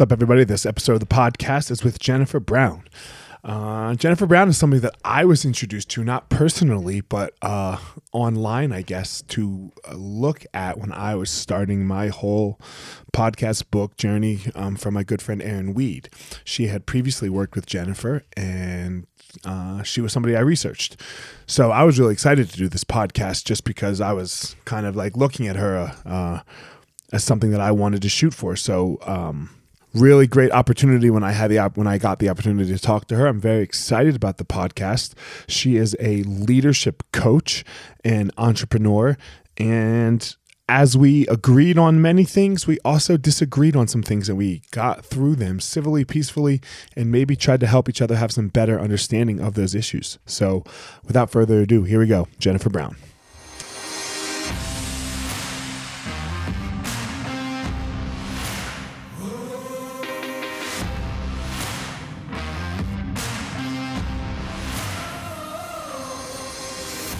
What's up, everybody? This episode of the podcast is with Jennifer Brown. Uh, Jennifer Brown is somebody that I was introduced to, not personally, but uh, online, I guess, to uh, look at when I was starting my whole podcast book journey um, from my good friend Erin Weed. She had previously worked with Jennifer, and uh, she was somebody I researched. So I was really excited to do this podcast just because I was kind of like looking at her uh, as something that I wanted to shoot for. So, um, really great opportunity when I had the when I got the opportunity to talk to her. I'm very excited about the podcast. She is a leadership coach and entrepreneur and as we agreed on many things, we also disagreed on some things and we got through them civilly, peacefully, and maybe tried to help each other have some better understanding of those issues. So, without further ado, here we go Jennifer Brown.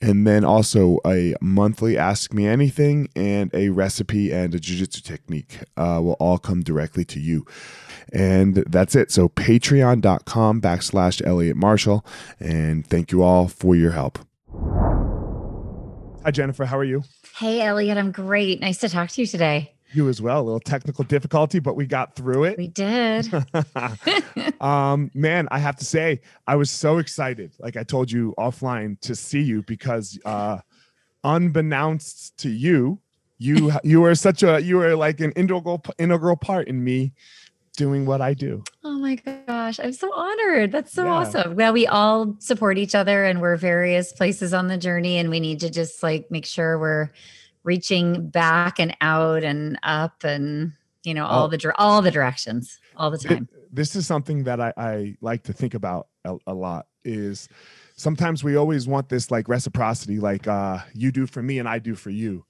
and then also a monthly ask me anything and a recipe and a jiu-jitsu technique uh, will all come directly to you. And that's it. So patreon.com backslash elliot marshall. And thank you all for your help. Hi jennifer. How are you? Hey elliot. I'm great. Nice to talk to you today you as well. A little technical difficulty, but we got through it. We did. um, man, I have to say, I was so excited, like I told you offline, to see you because uh unbeknownst to you, you you were such a you were like an integral integral part in me doing what I do. Oh my gosh, I'm so honored. That's so yeah. awesome. Well, we all support each other and we're various places on the journey and we need to just like make sure we're reaching back and out and up and you know all oh. the all the directions all the time. this is something that I, I like to think about a, a, lot is sometimes we always want this like reciprocity like uh you do for me and i do for you.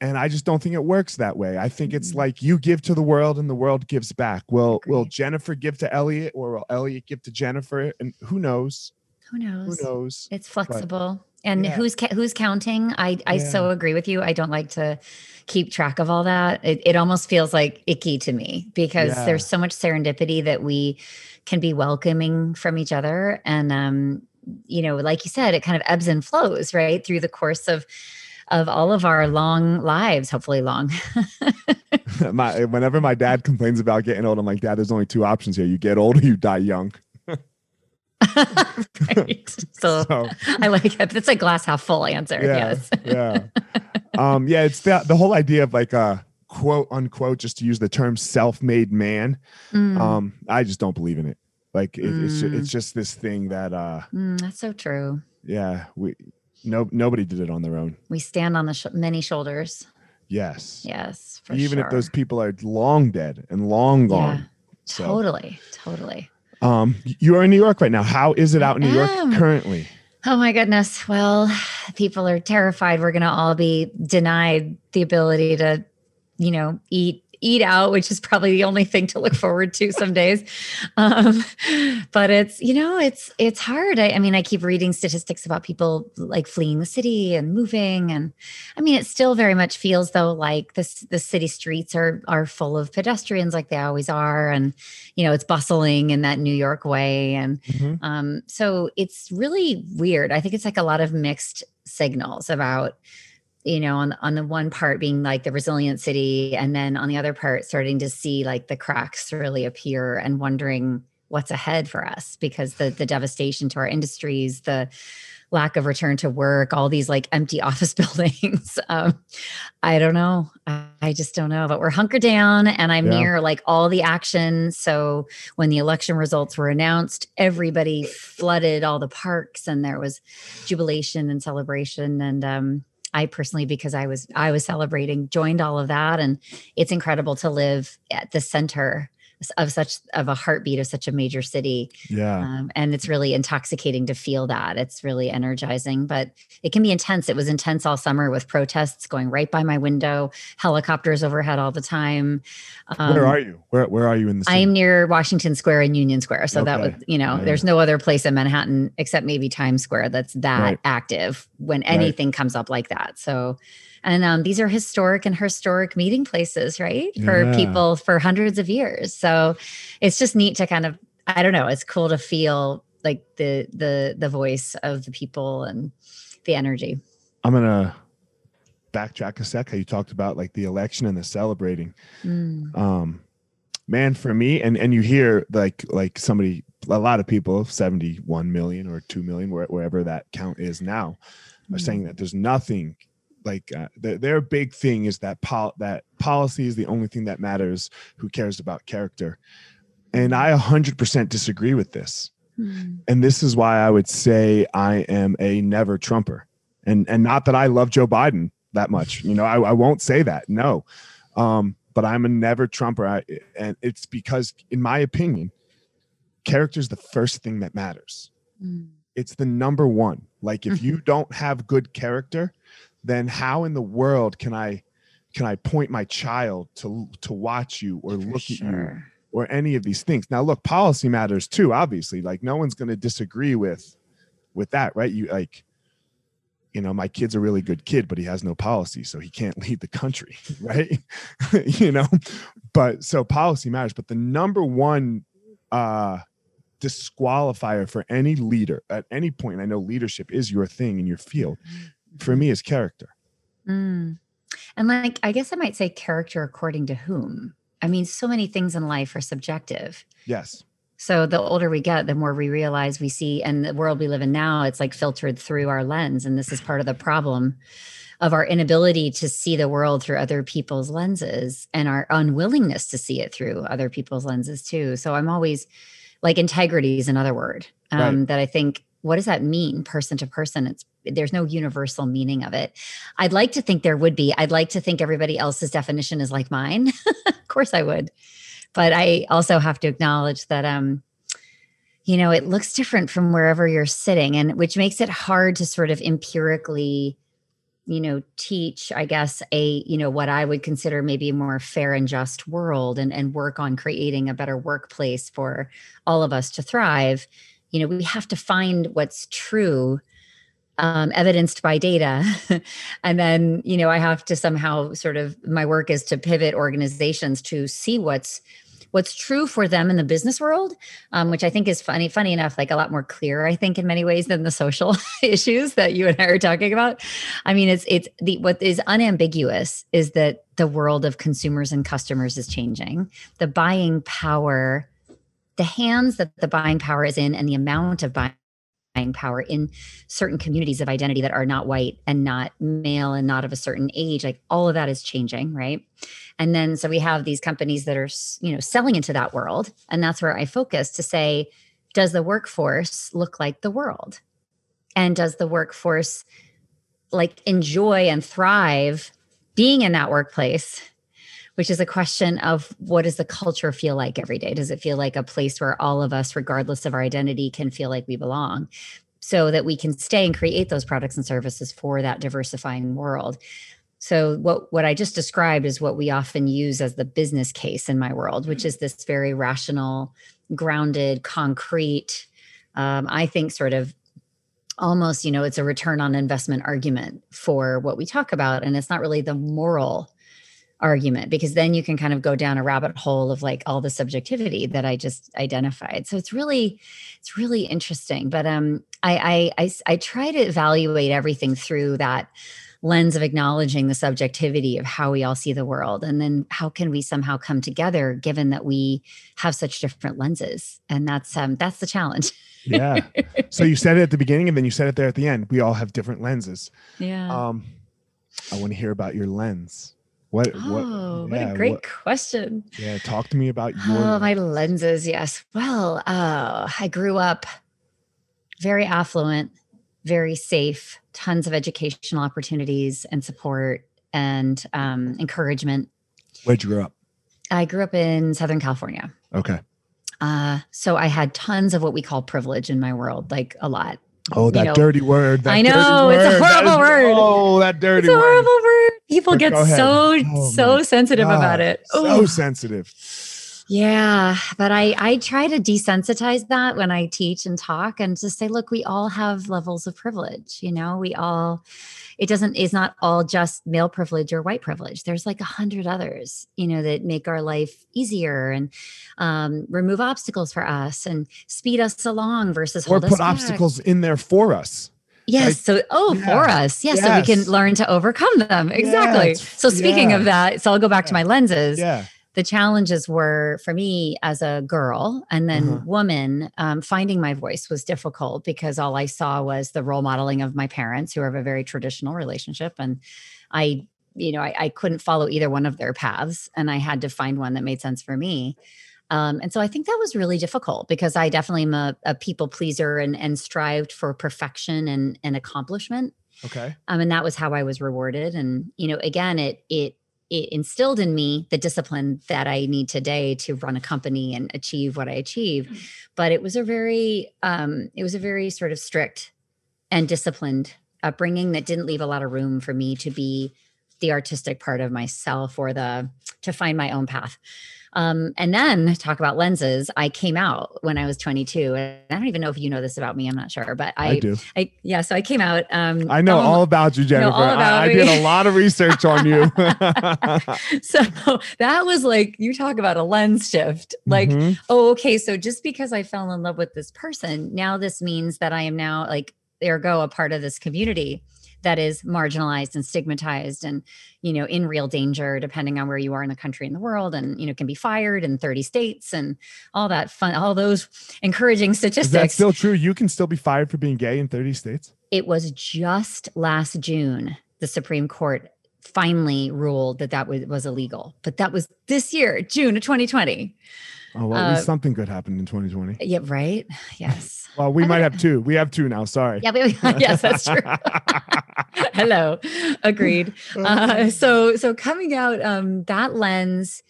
And i just don't think it works that way. I think it's mm-hmm. like you give to the world and the world gives back. Will will jennifer give to elliot or will elliot give to jennifer? And who knows? Who knows? Who knows? It's flexible. but, and yeah. who's who's counting i i yeah. so agree with you i don't like to keep track of all that it, it almost feels like icky to me because yeah. there's so much serendipity that we can be welcoming from each other and um you know like you said it kind of ebbs and flows right through the course of of all of our long lives, hopefully long. my, whenever my dad complains about getting old, I'm like, Dad, there's only two options here: you get old or you die young. right. So, so, I like it. That's a glass half full answer. Yeah, yes. yeah. Um, yeah, it's the, the whole idea of like a uh, quote unquote, just to use the term self-made man. Mm. Um, I just don't believe in it. Like it, mm. it's, it's just this thing that uh mm, that's so true. Yeah, we no nobody did it on their own. We stand on the sh- many shoulders. Yes. Yes. Even sure. if those people are long dead and long gone. Yeah, so. Totally. Totally. Um, you are in New York right now. How is it out in New York currently? Oh my goodness. Well, people are terrified we're going to all be denied the ability to, you know, eat eat out, which is probably the only thing to look forward to some days. Um, but it's, you know, it's it's hard. I, I, mean, I keep reading statistics about people like fleeing the city and moving. And I mean, it still very much feels though like this the city streets are are full of pedestrians like they always are. And, you know, it's bustling in that New York way. And mm-hmm. um, so it's really weird. I think it's like a lot of mixed signals about you know on on the one part being like the resilient city and then on the other part starting to see like the cracks really appear and wondering what's ahead for us because the the devastation to our industries, the lack of return to work, all these like empty office buildings. um, I don't know. I, I, just don't know. But we're hunkered down and I'm yeah. near like all the action. So when the election results were announced, everybody flooded all the parks and there was jubilation and celebration. And um, I personally, because I was I was celebrating, joined all of that. And it's incredible to live at the center of such of a heartbeat of such a major city. Yeah. Um, and it's really intoxicating to feel that. It's really energizing, but it can be intense. It was intense all summer with protests going right by my window, helicopters overhead all the time. Um, where are you? Where where are you in the city? I'm near Washington Square and Union Square. So okay. that was, you know, yeah. there's no other place in Manhattan except maybe Times Square that's that right. active when anything right. comes up like that. So and um, these are historic and historic meeting places, right? For yeah. people for hundreds of years. So it's just neat to kind of, I don't know, it's cool to feel like the the the voice of the people and the energy. I'm gonna backtrack a sec. How you talked about like the election and the celebrating. Mm. Um, man, for me, and and you hear like like somebody, a lot of people, 71 million or 2 million, wherever that count is now, are mm. saying that there's nothing like uh, the, their big thing is that pol- that policy is the only thing that matters who cares about character. And i 100% disagree with this. Mm. and this is why i would say i am a never trumper. And and not that i love joe biden that much you know i, I won't say that no. Um, but i'm a never trumper. I, and it's because in my opinion character is the first thing that matters. Mm. it's the number one. Like if you don't have good character then how in the world can I can I point my child to to watch you or look sure. at you or any of these things? Now, look, policy matters too. Obviously, like no one's going to disagree with with that, right? You like, you know, my kid's a really good kid, but he has no policy, so he can't lead the country, right? you know, but so policy matters. But the number one uh disqualifier for any leader at any point, I know leadership is your thing in your field for me is character. Mm. And like, I guess I might say character according to whom. I mean, so many things in life are subjective. Yes. So the older we get, the more we realize we see, and the world we live in now, it's like filtered through our lens. And this is part of the problem of our inability to see the world through other people's lenses and our unwillingness to see it through other people's lenses too. So I'm always like integrity is another word um, right. that I think what does that mean person to person it's there's no universal meaning of it. I'd like to think there would be. I'd like to think everybody else's definition is like mine. Of course i would. But i also have to acknowledge that um you know it looks different from wherever you're sitting and which makes it hard to sort of empirically you know teach i guess a you know what i would consider maybe a more fair and just world and and work on creating a better workplace for all of us to thrive. You know we have to find what's true um, evidenced by data. And then you know i have to somehow sort of my work is to pivot organizations to see what's what's true for them in the business world um, which i think is funny funny enough like a lot more clear i think in many ways than the social issues that you and i are talking about. I mean it's it's the what is unambiguous is that the world of consumers and customers is changing. The buying power the hands that the buying power is in and the amount of buying power in certain communities of identity that are not white and not male and not of a certain age like all of that is changing right? And then so we have these companies that are you know selling into that world and that's where i focus to say does the workforce look like the world? And does the workforce like enjoy and thrive being in that workplace which is a question of what does the culture feel like every day? Does it feel like a place where all of us, regardless of our identity, can feel like we belong? So that we can stay and create those products and services for that diversifying world. So what what I just described is what we often use as the business case in my world, which is this very rational, grounded, concrete. Um, I think sort of almost you know it's a return on investment argument for what we talk about, and it's not really the moral argument because then you can kind of go down a rabbit hole of like all the subjectivity that I just identified. So it's really, it's really interesting. But um, I, I, I, I try to evaluate everything through that lens of acknowledging the subjectivity of how we all see the world and then how can we somehow come together given that we have such different lenses? And that's um that's the challenge. Yeah. So you said it at the beginning and then you said it there at the end. We all have different lenses. Yeah. Um i want to hear about your lens what oh what, what a great what- question yeah talk to me about your Oh, my lenses. Yes. Well, uh, I grew up very affluent, very safe, tons of educational opportunities and support and um, encouragement. where'd you grow up I grew up in Southern California. okay Uh, so I had tons of what we call privilege in my world, like a lot. Oh that know- dirty word that I know, it's a word, horrible word. oh that dirty It's a word horrible word. People But get so, Oh so sensitive about God, it. so Ooh. sensitive Yeah, but I I try to desensitize that when I teach and talk and just say look, we all have levels of privilege, you know? We all it doesn't is not all just male privilege or white privilege. There's like a hundred others, you know, that make our life easier and um, remove obstacles for us and speed us along versus or put obstacles in there for us Yes. like- so, oh, Yeah. for us. Yes. So we can learn to overcome them. Exactly. so, speaking of that, so I'll go back to my lenses yeah the challenges were for me as a girl and then Uh-huh. woman um, finding my voice was difficult because all i saw was the role modeling of my parents who have a very traditional relationship and i you know I, I couldn't follow either one of their paths and i had to find one that made sense for me um, and so i think that was really difficult because i definitely am a, a people pleaser and, and strived for perfection and, and accomplishment okay um, and that was how I was rewarded. And you know, again, it it it instilled in me the discipline that I need today to run a company and achieve what I achieve. But it was a very um, it was a very sort of strict and disciplined upbringing that didn't leave a lot of room for me to be the artistic part of myself or the to find my own path. Um, and then talk about lenses. I came out when I was 22, and I don't even know if you know this about me. I'm not sure, but i, I, do I yeah. So I came out. Um, i know um, all about you jennifer I- about I, me. did a lot of research on you so that was like you talk about a lens shift like Mhm. oh okay so just because i fell in love with this person now this means that i am now like ergo a part of this community that is marginalized and stigmatized and you know in real danger depending on where you are in the country and the world and you know can be fired in 30 states and all that fun all those encouraging is that statistics still true you can still be fired for being gay in 30 states it was just last June the Supreme Court finally ruled that that was, was illegal. But that was this year, June of 2020. Oh well at least Uh, something good happened in 2020 Yeah, right? Yes. well we I might think- have two we have two now sorry Yeah, but, yes, that's true. Hello. Agreed. Uh, so so coming out um that lens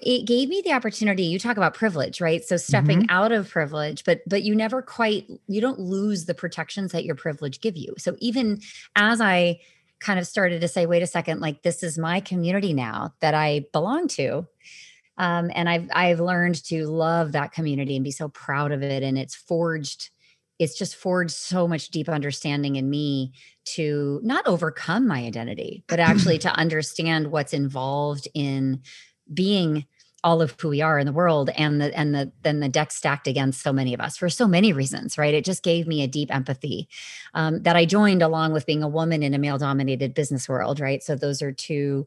it gave me the opportunity you talk about privilege right so stepping out of privilege but but you never quite you don't lose the protections that your privilege give you so even as i kind of started to say wait a second like this is my community now that i belong to um, and i've i've learned to love that community and be so proud of it. And it's forged it's just forged so much deep understanding in me to not overcome my identity, but actually to understand what's involved in being all of who we are in the world and the and the then the deck stacked against so many of us for so many reasons right? It just gave me a deep empathy um, that i joined along with being a woman in a male dominated business world right? So those are two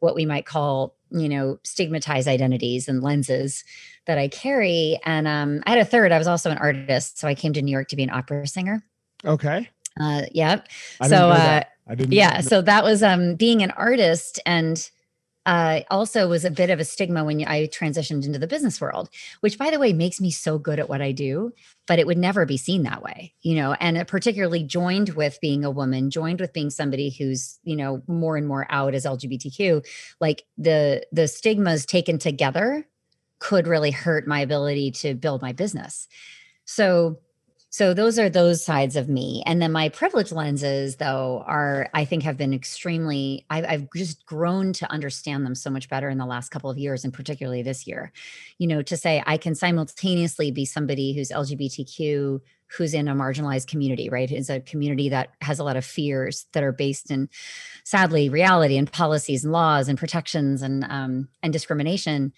what we might call you know stigmatized identities and lenses that i carry and um, i had a third i was also an artist so i came to new york to be an opera singer okay uh, yep I so know uh, that. I didn't. yeah so that was um being an artist and uh also was a bit of a stigma when i transitioned into the business world which by the way makes me so good at what i do but it would never be seen that way you know and particularly joined with being a woman joined with being somebody who's you know more and more out as lgbtq like the the stigmas taken together could really hurt my ability to build my business. So so those are those sides of me. And then my privilege lenses though are i think have been extremely I've, I've just grown to understand them so much better in the last couple of years and particularly this year. You know to say i can simultaneously be somebody who's lgbtq who's in a marginalized community right? Is a community that has a lot of fears that are based in sadly reality and policies and laws and protections and um, and discrimination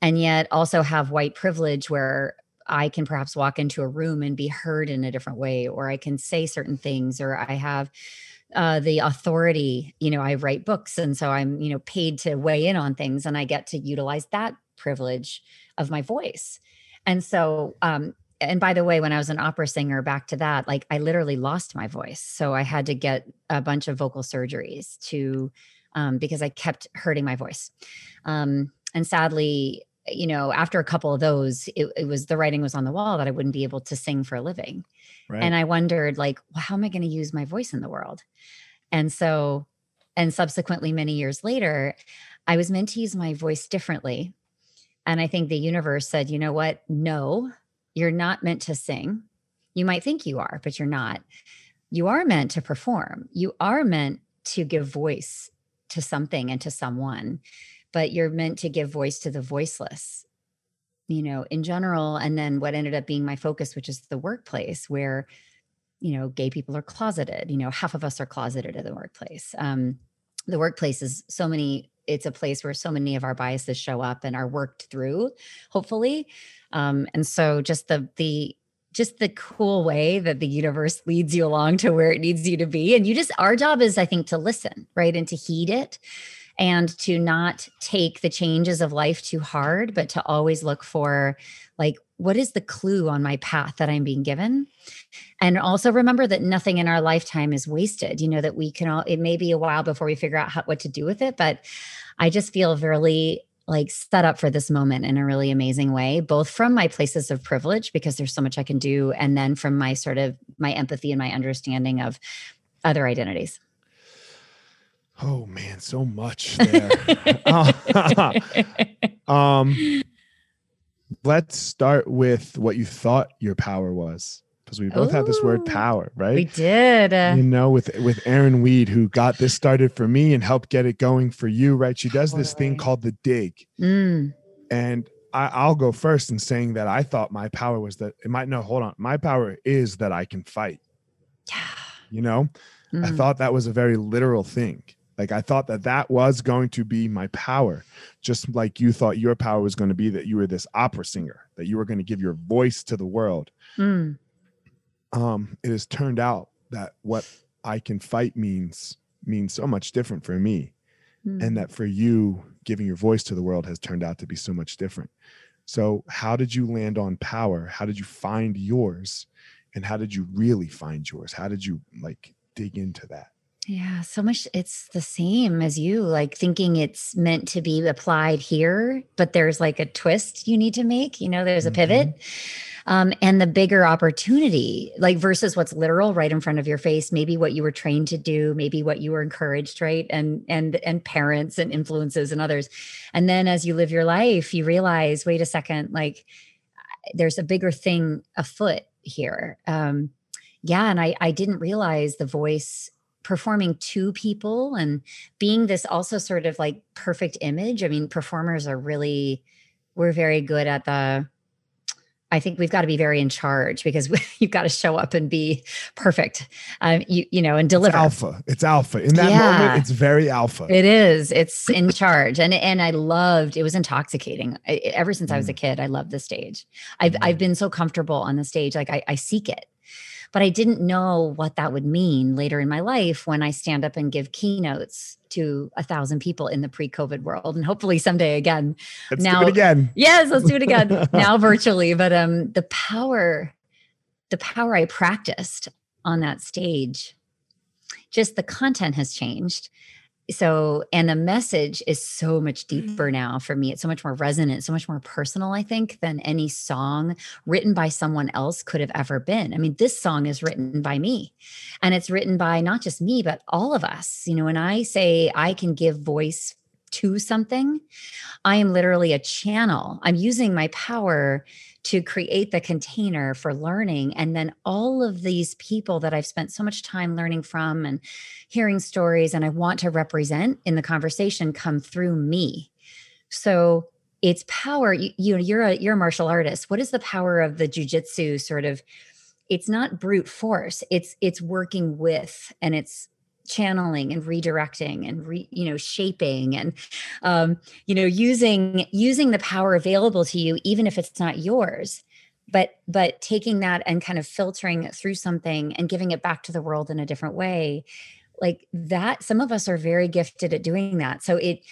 and yet also have white privilege where I can perhaps walk into a room and be heard in a different way, or I can say certain things, or I have uh, the authority. You know, I write books, and so I'm you know paid to weigh in on things, and I get to utilize that privilege of my voice. And so, um, and by the way, when I was an opera singer, back to that, like I literally lost my voice, so I had to get a bunch of vocal surgeries to um, because I kept hurting my voice. Um, and sadly, you know, after a couple of those, it, it, was the writing was on the wall that I wouldn't be able to sing for a living. Right. And I wondered, like, well, how am I going to use my voice in the world? And so, and subsequently, many years later, I was meant to use my voice differently. And I think the universe said, you know what? No, you're not meant to sing. You might think you are, but you're not. You are meant to perform. You are meant to give voice to something and to someone but you're meant to give voice to the voiceless you know in general and then what ended up being my focus which is the workplace where you know gay people are closeted you know half of us are closeted at the workplace. Um the workplace is so many it's a place where so many of our biases show up and are worked through hopefully. Um and so just the the just the cool way that the universe leads you along to where it needs you to be and you just our job is i think to listen right and to heed it and to not take the changes of life too hard, but to always look for like, what is the clue on my path that I'm being given? And also remember that nothing in our lifetime is wasted. You know, that we can all, it may be a while before we figure out how, what to do with it, but I just feel really like set up for this moment in a really amazing way both from my places of privilege because there's so much i can do and then from my sort of my empathy and my understanding of other identities Oh man, so much there. um, let's start with what you thought your power was, because we both Ooh, have this word power, right? We did. You know, with with Erin Weed, who got this started for me and helped get it going for you, right? She does this thing called the dig, mm. and I, will go first in saying that I thought my power was that it might no, hold on, my power is that I can fight. Yeah. You know, mm. I thought that was a very literal thing like I thought that that was going to be my power, just like you thought your power was going to be that you were this opera singer, that you were going to give your voice to the world. Mm. Um, it has turned out that what I can fight means means so much different for me, mm. and that for you, giving your voice to the world has turned out to be so much different. So, how did you land on power? How did you find yours? And how did you really find yours? How did you like dig into that? Yeah, so much it's the same as you, like thinking it's meant to be applied here, but there's like a twist you need to make, you know, there's a pivot. Mm-hmm. Um, and the bigger opportunity, like versus what's literal right in front of your face, maybe what you were trained to do, maybe what you were encouraged, right? And and and parents and influences and others. And then as you live your life, you realize, wait a second, like there's a bigger thing afoot here. Um, yeah, and I I didn't realize the voice performing to people and being this also sort of like perfect image. I mean, performers are really, we're very good at the, I think we've got to be very in charge because you've got to show up and be perfect, um, you you know, and deliver. It's alpha. It's alpha. In that yeah. moment, it's very alpha. It is. It's in charge, and and I loved. It was intoxicating. I, ever since mm. I was a mm. kid, I loved the stage. I've mm. I've been so comfortable on the stage. Like I, I seek it. But I didn't know what that would mean later in my life when I stand up and give keynotes to a thousand people in the pre-COVID world, and hopefully someday again. Let's now, do it again. Yes, let's do it again. now virtually, but um, the power, the power I practiced on that stage, just the content has changed so and the message is so much deeper mm-hmm. now for me it's so much more resonant so much more personal i think than any song written by someone else could have ever been i mean this song is written by me and it's written by not just me but all of us you know when i say i can give voice to something i am literally a channel i'm using my power to create the container for learning. And then all of these people that I've spent so much time learning from and hearing stories and I want to represent in the conversation come through me. So it's power. You, you know, you're a you're a martial artist. What is the power of the jujitsu sort of? It's not brute force. It's it's working with and it's channeling and redirecting and re, you know shaping and um, you know using using the power available to you even if it's not yours but but taking that and kind of filtering through something and giving it back to the world in a different way like that some of us are very gifted at doing that. So it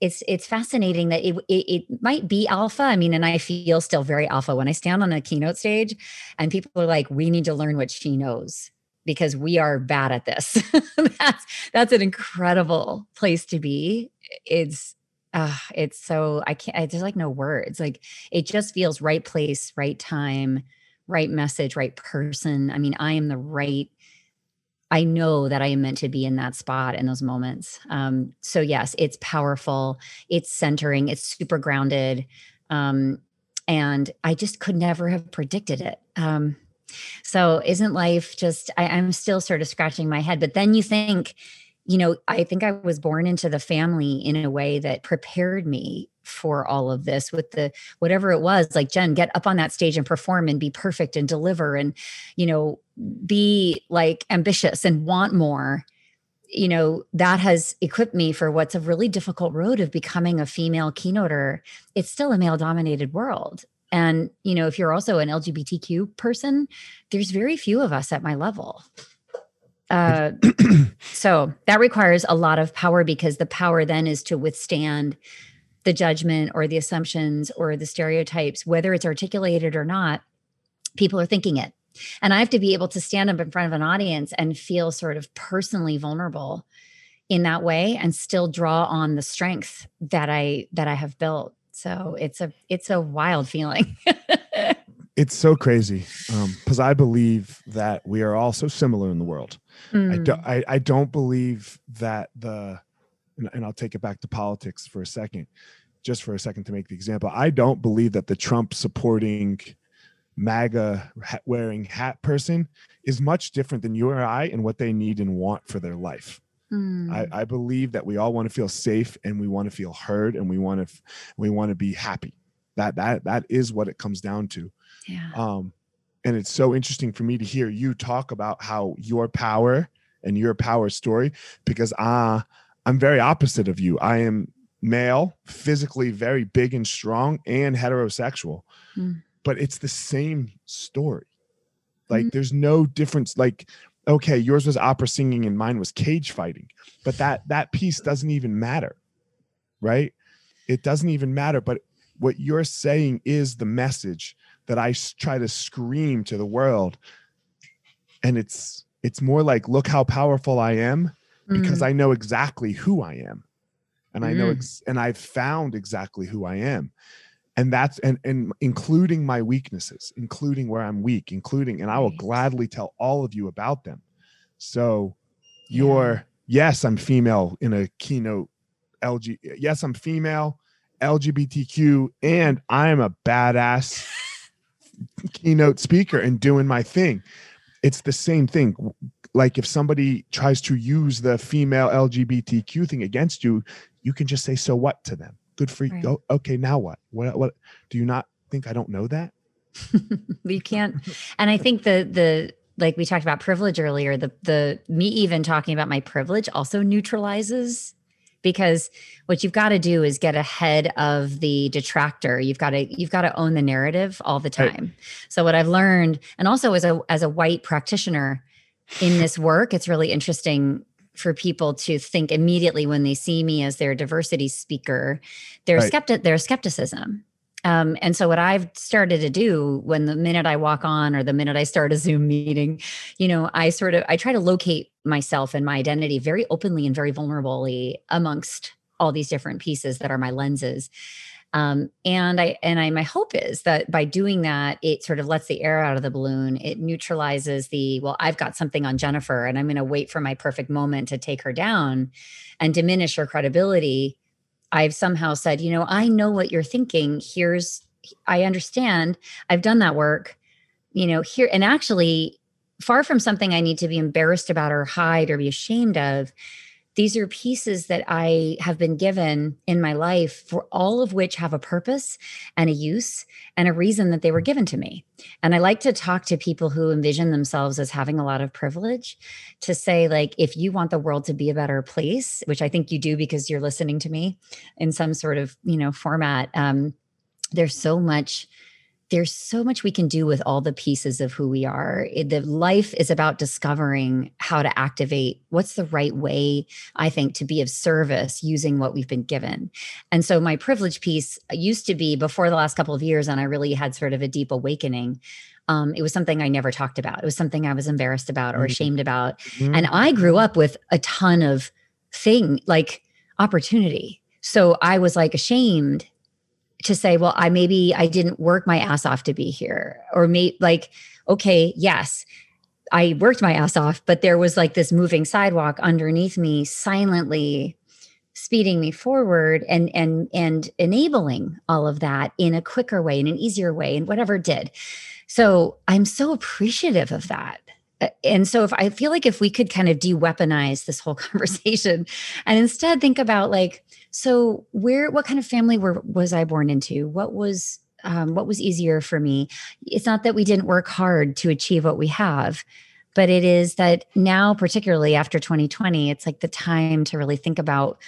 it's it's fascinating that it, it, it might be alpha. I mean and i feel still very alpha when i stand on a keynote stage and people are like we need to learn what she knows because we are bad at this that's that's an incredible place to be it's uh, it's so i can't there's like no words like it just feels right place right time right message right person i mean i am the right I know that I am meant to be in that spot in those moments. Um, so yes, it's powerful. It's centering. It's super grounded, um, and I just could never have predicted it. Um, so isn't life just? I, I'm still sort of scratching my head. But then you think, you know, I think I was born into the family in a way that prepared me for all of this with the whatever it was like jen get up on that stage and perform and be perfect and deliver and you know be like ambitious and want more you know that has equipped me for what's a really difficult road of becoming a female keynoter it's still a male dominated world and you know if you're also an lgbtq person there's very few of us at my level uh, so that requires a lot of power because the power then is to withstand the judgment or the assumptions or the stereotypes, whether it's articulated or not, people are thinking it. And I have to be able to stand up in front of an audience and feel sort of personally vulnerable in that way and still draw on the strength that I that I have built. So it's a it's a wild feeling. it's so crazy because um, I believe that we are all so similar in the world. Mm. I, do, I, I don't believe that the and, and I'll take it back to politics for a second, just for a second to make the example. I don't believe that the Trump supporting MAGA wearing hat person is much different than you or I and what they need and want for their life. Mm. I, I, believe that we all want to feel safe and we want to feel heard and we want to we want to be happy. That that that is what it comes down to. Yeah. Um, and it's so interesting for me to hear you talk about how your power and your power story because ah. Uh, I'm very opposite of you. I am male, physically very big and strong, and heterosexual. Mm. But it's the same story. Like mm. there's no difference. Like, okay, yours was opera singing and mine was cage fighting. But that that piece doesn't even matter. Right? It doesn't even matter. But what you're saying is the message that I try to scream to the world. And it's it's more like, look how powerful I am because mm. I know exactly who I am. And I know, mm. and I've found exactly who I am. And that's, and, and including my weaknesses, including where I'm weak, including, and I will gladly tell all of you about them. So you're, yes, I'm female in a keynote LG. Yes, I'm female, LGBTQ, and I'm a badass keynote speaker and doing my thing. It's the same thing like if somebody tries to use the female LGBTQ thing against you, you can just say, "So what?" to them. Good for you. Oh, okay, now what? What? What? Do you not think I don't know that? you can't. And I think the the like we talked about privilege earlier. The the me even talking about my privilege also neutralizes because what you've got to do is get ahead of the detractor you've got to you've got to own the narrative all the time right. so what i've learned and also as a as a white practitioner in this work, it's really interesting for people to think immediately when they see me as their diversity speaker, their right. skeptic, their skepticism. Um, and so what I've started to do when the minute I walk on or the minute I start a Zoom meeting, you know, I sort of I try to locate myself and my identity very openly and very vulnerably amongst all these different pieces that are my lenses. Um, and I and I my hope is that by doing that, it sort of lets the air out of the balloon. It neutralizes the well, I've got something on Jennifer, and I'm going to wait for my perfect moment to take her down, and diminish her credibility. I've somehow said, you know, I know what you're thinking. Here's, I understand. I've done that work. You know, here and actually, far from something I need to be embarrassed about or hide or be ashamed of these are pieces that I have been given in my life for all of which have a purpose and a use and a reason that they were given to me. And I like to talk to people who envision themselves as having a lot of privilege to say, like, if you want the world to be a better place, which I think you do because you're listening to me in some sort of, you know, format, um, there's so much there's so much we can do with all the pieces of who we are. It, the life is about discovering how to activate what's the right way, I think, to be of service using what we've been given. And so my privilege piece used to be before the last couple of years, and I really had sort of a deep awakening. Um, it was something I never talked about. It was something I was embarrassed about or mm-hmm. ashamed about. Mm-hmm. And I grew up with a ton of thing like opportunity. So I was like ashamed to say, well, I maybe I didn't work my ass off to be here, or maybe like, okay, yes, I worked my ass off, but there was like this moving sidewalk underneath me, silently speeding me forward and and and enabling all of that in a quicker way, in an easier way, and whatever did. So I'm so appreciative of that and so if i feel like if we could kind of de-weaponize this whole conversation and instead think about like so where what kind of family were was i born into what was um, what was easier for me it's not that we didn't work hard to achieve what we have but it is that now particularly after 2020 it's like the time to really think about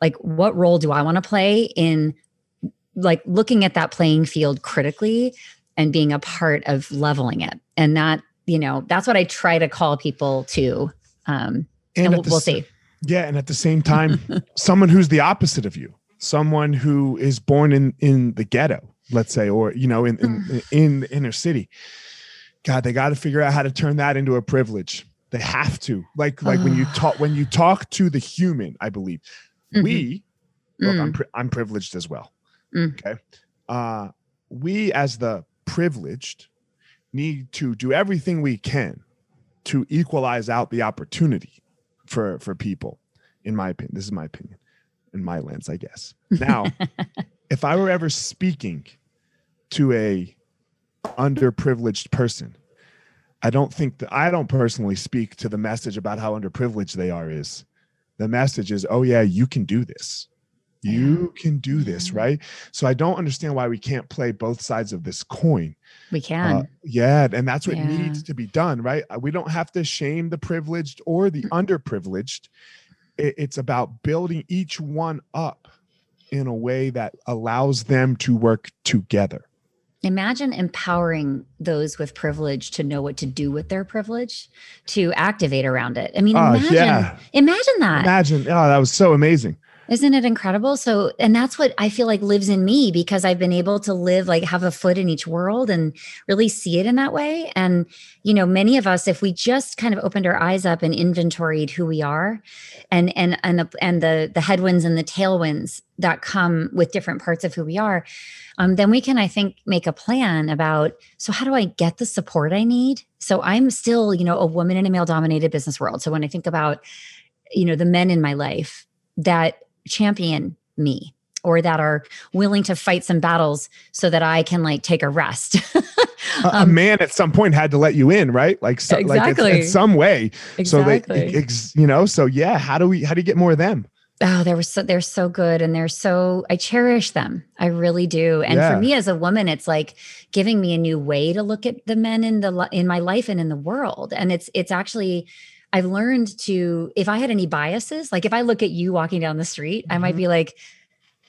like what role do i want to play in like looking at that playing field critically and being a part of leveling it and that you know, that's what I try to call people to. Um, and, and we'll, we'll see. Yeah. And at the same time, someone who's the opposite of you, someone who is born in, in the ghetto, let's say, or, you know, in, in, mm. in the inner city. God, they got to figure out how to turn that into a privilege. They have to like, like when you talk, when you talk to the human, I believe mm-hmm. we, look, mm. I'm, pri- I'm privileged as well. Mm. Okay. Uh, we as the privileged need to do everything we can to equalize out the opportunity for for people in my opinion this is my opinion in my lens i guess. Now if i were ever speaking to a underprivileged person i don't think that i don't personally speak to the message about how underprivileged they are is. The message is oh yeah you can do this you can do this right so i don't understand why we can't play both sides of this coin we can uh, yeah and that's what yeah. needs to be done right uh, we don't have to shame the privileged or the mm. underprivileged it, it's about building each one up in a way that allows them to work together Imagine empowering those with privilege to know what to do with their privilege, to activate around it. I mean, uh, imagine, yeah. imagine that. Imagine, oh, that was so amazing. Isn't it incredible? So, and that's what I feel like lives in me because I've been able to live like have a foot in each world and really see it in that way. And, you know, many of us, if we just kind of opened our eyes up and inventoried who we are and, and, and the, and the, the headwinds and the tailwinds that come with different parts of who we are, um, then we can, I think, make a plan about so how do I get the support I need? So I'm still, you know, a woman in a male dominated business world. So when I think about, you know, the men in my life that champion me or that are willing to fight some battles so that I can like take a rest. um, a man at some point had to let you in, right? Like, so, exactly. like in some way. Exactly. So they, you know, so yeah, how do we, how do you get more of them? Oh, they were so they're so good and they're so I cherish them. I really do. And yeah. for me as a woman, it's like giving me a new way to look at the men in the in my life and in the world. And it's it's actually I've learned to, if I had any biases, like if I look at you walking down the street, mm-hmm. I might mm-hmm. be like,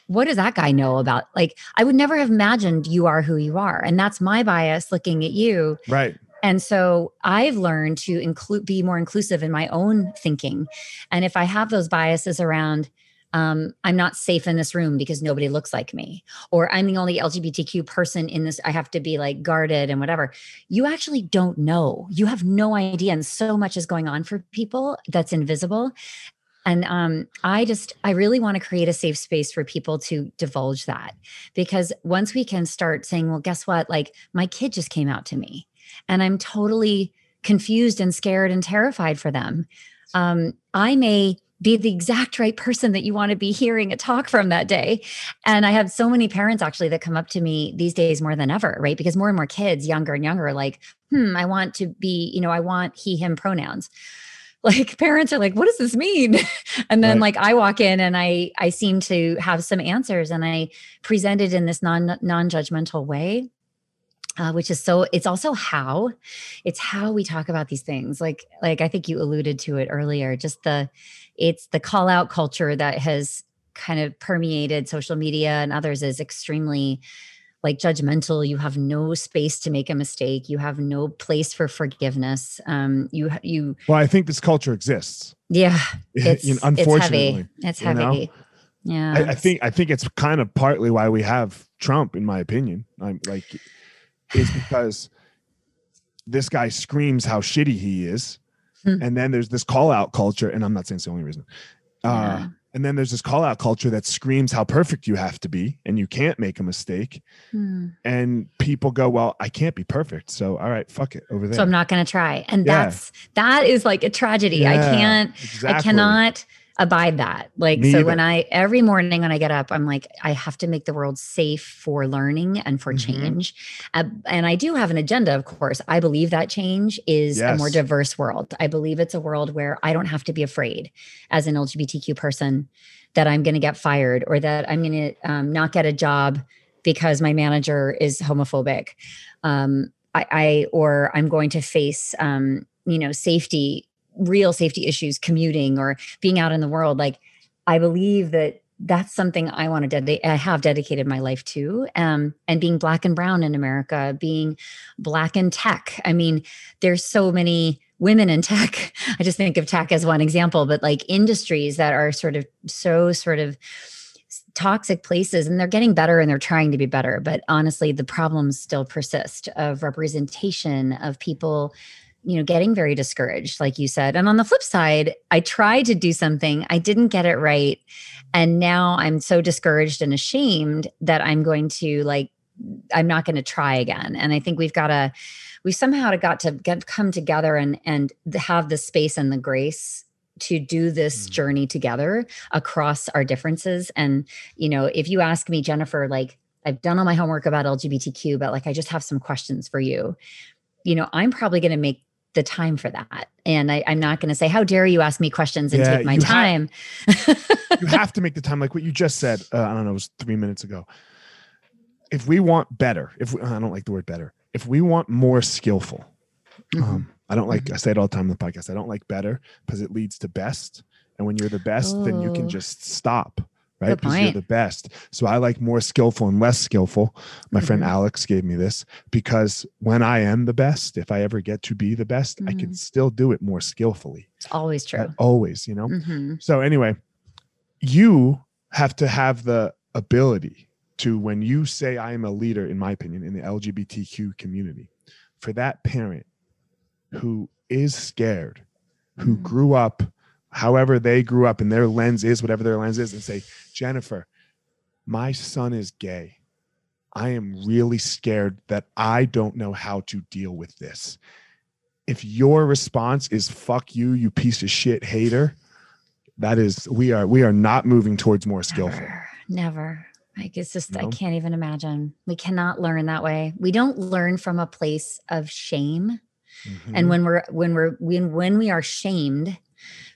what does that guy know about? Like, I would never have imagined you are who you are. And that's my bias looking at you. Right. And so I've learned to include, be more inclusive in my own thinking. And if I have those biases around, um, I'm not safe in this room because nobody looks like me, or I'm the only LGBTQ person in this. I have to be like guarded and whatever. You actually don't know. You have no idea. And so much is going on for people that's invisible. And um, I just, I really want to create a safe space for people to divulge that. Because once we can start saying, well, guess what? Like my kid just came out to me and I'm totally confused and scared and terrified for them. Um, I may be the exact right person that you want to be hearing a talk from that day. And I have so many parents actually that come up to me these days more than ever, right? Because more and more kids, younger and younger, are like, hmm, I want to be, you know, I want he, him pronouns. Like parents are like, what does this mean? and then right. like I walk in and I I seem to have some answers and I present it in this non non-judgmental way uh, which is so it's also how it's how we talk about these things like like i think you alluded to it earlier just the it's the call out culture that has kind of permeated social media and others is extremely like judgmental. You have no space to make a mistake. You have no place for forgiveness. Um you you well i think this culture exists. Yeah it's, you know, unfortunately it's heavy, it's heavy. Know? yeah. I, I, think i think it's kind of partly why we have trump in my opinion. I'm like is because this guy screams how shitty he is hmm. and then there's this call out culture and i'm not saying it's the only reason uh, yeah. And then there's this call out culture that screams how perfect you have to be and you can't make a mistake. Hmm. And people go, Well, I can't be perfect. So, all right, fuck it over there. So I'm not going to try. And yeah. that's, that is like a tragedy. Yeah, I can't, exactly. I cannot abide that. Like, Me so either. when I, every morning when I get up, I'm like, I have to make the world safe for learning and for mm-hmm. change. Uh, and I do have an agenda, of course. I believe that change is yes. a more diverse world. I believe it's a world where I don't have to be afraid as an LGBTQ person that I'm going to get fired or that I'm going to um, not get a job because my manager is homophobic. Um, I, I, or I'm going to face, um, you know, safety real safety issues commuting or being out in the world like i believe that that's something i want to dedicate i have dedicated my life to um, and being black and brown in america being black in tech. I mean there's so many women in tech. I just think of tech as one example but like industries that are sort of so sort of toxic places and they're getting better and they're trying to be better but honestly the problems still persist of representation of people you know, getting very discouraged, like you said. And on the flip side, I tried to do something, I didn't get it right. And now I'm so discouraged and ashamed that I'm going to like, I'm not going to try again. And I think we've got to, we somehow got to get come together and and have the space and the grace to do this mm. journey together across our differences. And you know, if you ask me, Jennifer, like I've done all my homework about LGBTQ, but like I just have some questions for you. You know, I'm probably going to make the time for that. And I, am not going to say, how dare you ask me questions and yeah, take my you time. you have to make the time, like what you just said. Uh, I don't know, it was three minutes ago. If we want better, if we, I don't like the word better, if we want more skillful, mm-hmm. um, I don't like, mm-hmm. I say it all the time in the podcast. I don't like better because it leads to best. And when you're the best, oh. then you can oh. just stop right? Because you're the best. So I like more skillful and less skillful. My mm-hmm. friend Alex gave me this because when I am the best, if I ever get to be the best, mm-hmm. I can mm-hmm. still do it more skillfully. It's always true. always, you know? Mm-hmm. So anyway, you have to have the ability to, when you say I am a leader, in my opinion, in the LGBTQ community, for that parent who is scared, who mm-hmm. grew up however they grew up and their lens is whatever their lens is and say jennifer my son is gay. I am really scared that i don't know how to deal with this. If your response is fuck you you piece of shit hater that is we are we are not moving towards more skillful. Never, never. like it's just no? i can't even imagine. We cannot learn that way. We don't learn from a place of shame. Mm-hmm. and when we're when we're when when we are shamed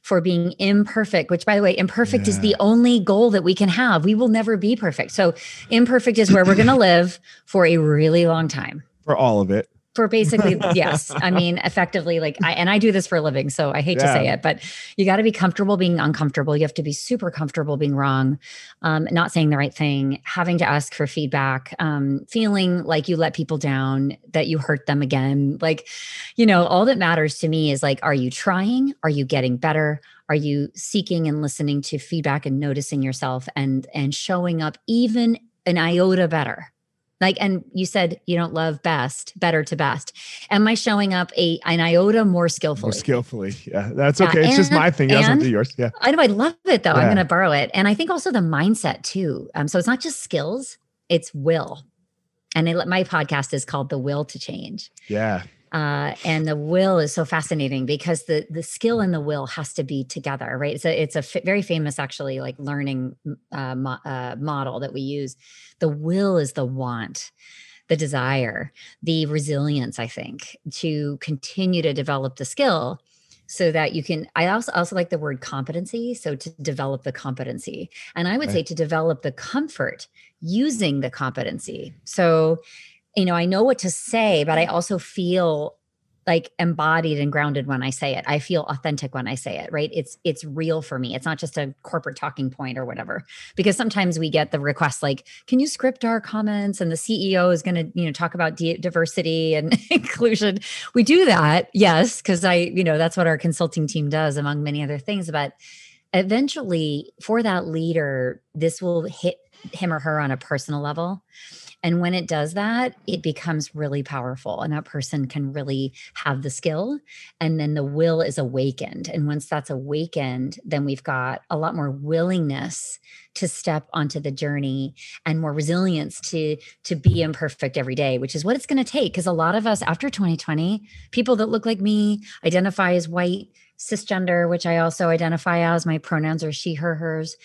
for being imperfect, which by the way, imperfect yeah. is the only goal that we can have. We will never be perfect. So imperfect is where we're going to live for a really long time. For all of it for basically yes i mean effectively like i and i do this for a living so i hate yeah. to say it but you got to be comfortable being uncomfortable. You have to be super comfortable being wrong um, not saying the right thing having to ask for feedback um, feeling like you let people down that you hurt them again. Like you know all that matters to me is like are you trying? Are you getting better? Are you seeking and listening to feedback and noticing yourself and and showing up even an iota better like and you said you don't love best better to best. Am i showing up a an iota more skillfully? More skillfully yeah. That's okay. Yeah, it's and, just my thing. That's do yours yeah. I know i love it though. Yeah. i'm going to borrow it. And i think also the mindset too. Um so it's not just skills it's will. And my podcast is called the will to change. Yeah uh, and the will is so fascinating because the the skill and the will has to be together, right? It's a it's a f- very famous actually like learning uh, mo- uh, model that we use. The will is the want, the desire, the resilience. I think to continue to develop the skill so that you can i also also like the word competency so to develop the competency and i would right. say to develop the comfort using the competency so you know, I know what to say, but I also feel like embodied and grounded when I say it. I feel authentic when I say it, right? It's it's real for me. It's not just a corporate talking point or whatever. Because sometimes we get the request like, "Can you script our comments?" and the CEO is going to, you know, talk about di- diversity and inclusion. We do that, yes, because I, you know, that's what our consulting team does among many other things, but eventually for that leader, this will hit him or her on a personal level and when it does that, it becomes really powerful. And that person can really have the skill. And then the will is awakened. And once that's awakened, then we've got a lot more willingness to step onto the journey and more resilience to to be imperfect every day which is what it's going to take because a lot of us after 2020 people that look like me identify as white cisgender which i also identify as my pronouns are she her hers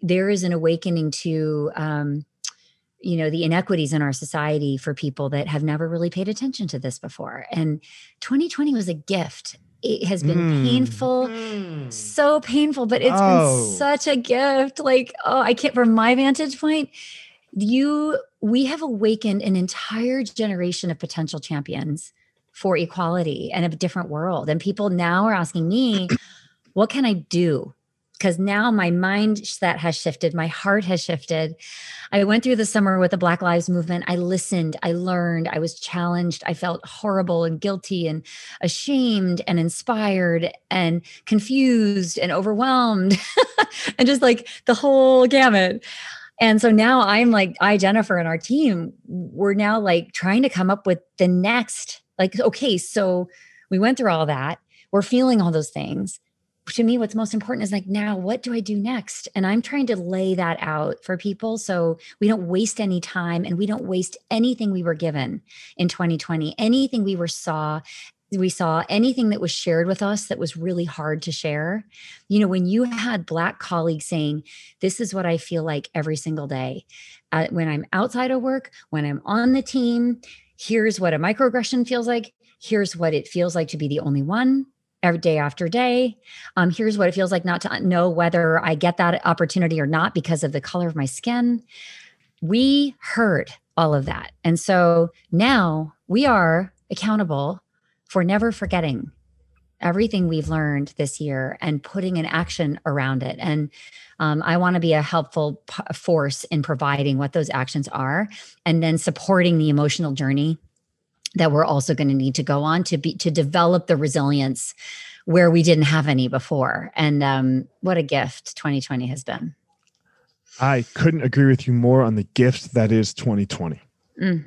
there is an awakening to um, you know the inequities in our society for people that have never really paid attention to this before and 2020 was a gift it has been mm. painful mm. so painful but it's oh. been such a gift like oh i can't from my vantage point you we have awakened an entire generation of potential champions for equality and a different world and people now are asking me what can i do because now my mindset has shifted, my heart has shifted. I went through the summer with the Black Lives Movement. I listened, I learned, I was challenged. I felt horrible and guilty and ashamed and inspired and confused and overwhelmed and just like the whole gamut. And so now I'm like, I, Jennifer, and our team, we're now like trying to come up with the next, like, okay, so we went through all that. We're feeling all those things to me what's most important is like now what do i do next? And i'm trying to lay that out for people so we don't waste any time and we don't waste anything we were given in 2020 anything we were saw we saw anything that was shared with us that was really hard to share. You know when you had black colleagues saying this is what i feel like every single day uh, when i'm outside of work when i'm on the team here's what a microaggression feels like here's what it feels like to be the only one every day after day. Um, here's what it feels like not to know whether I get that opportunity or not because of the color of my skin. We heard all of that. And so now we are accountable for never forgetting everything we've learned this year and putting an action around it. And um, I want to be a helpful p- force in providing what those actions are and then supporting the emotional journey that we're also going to need to go on to be to develop the resilience where we didn't have any before. And um, what a gift 2020 has been. I couldn't agree with you more on the gift that is 2020 mm.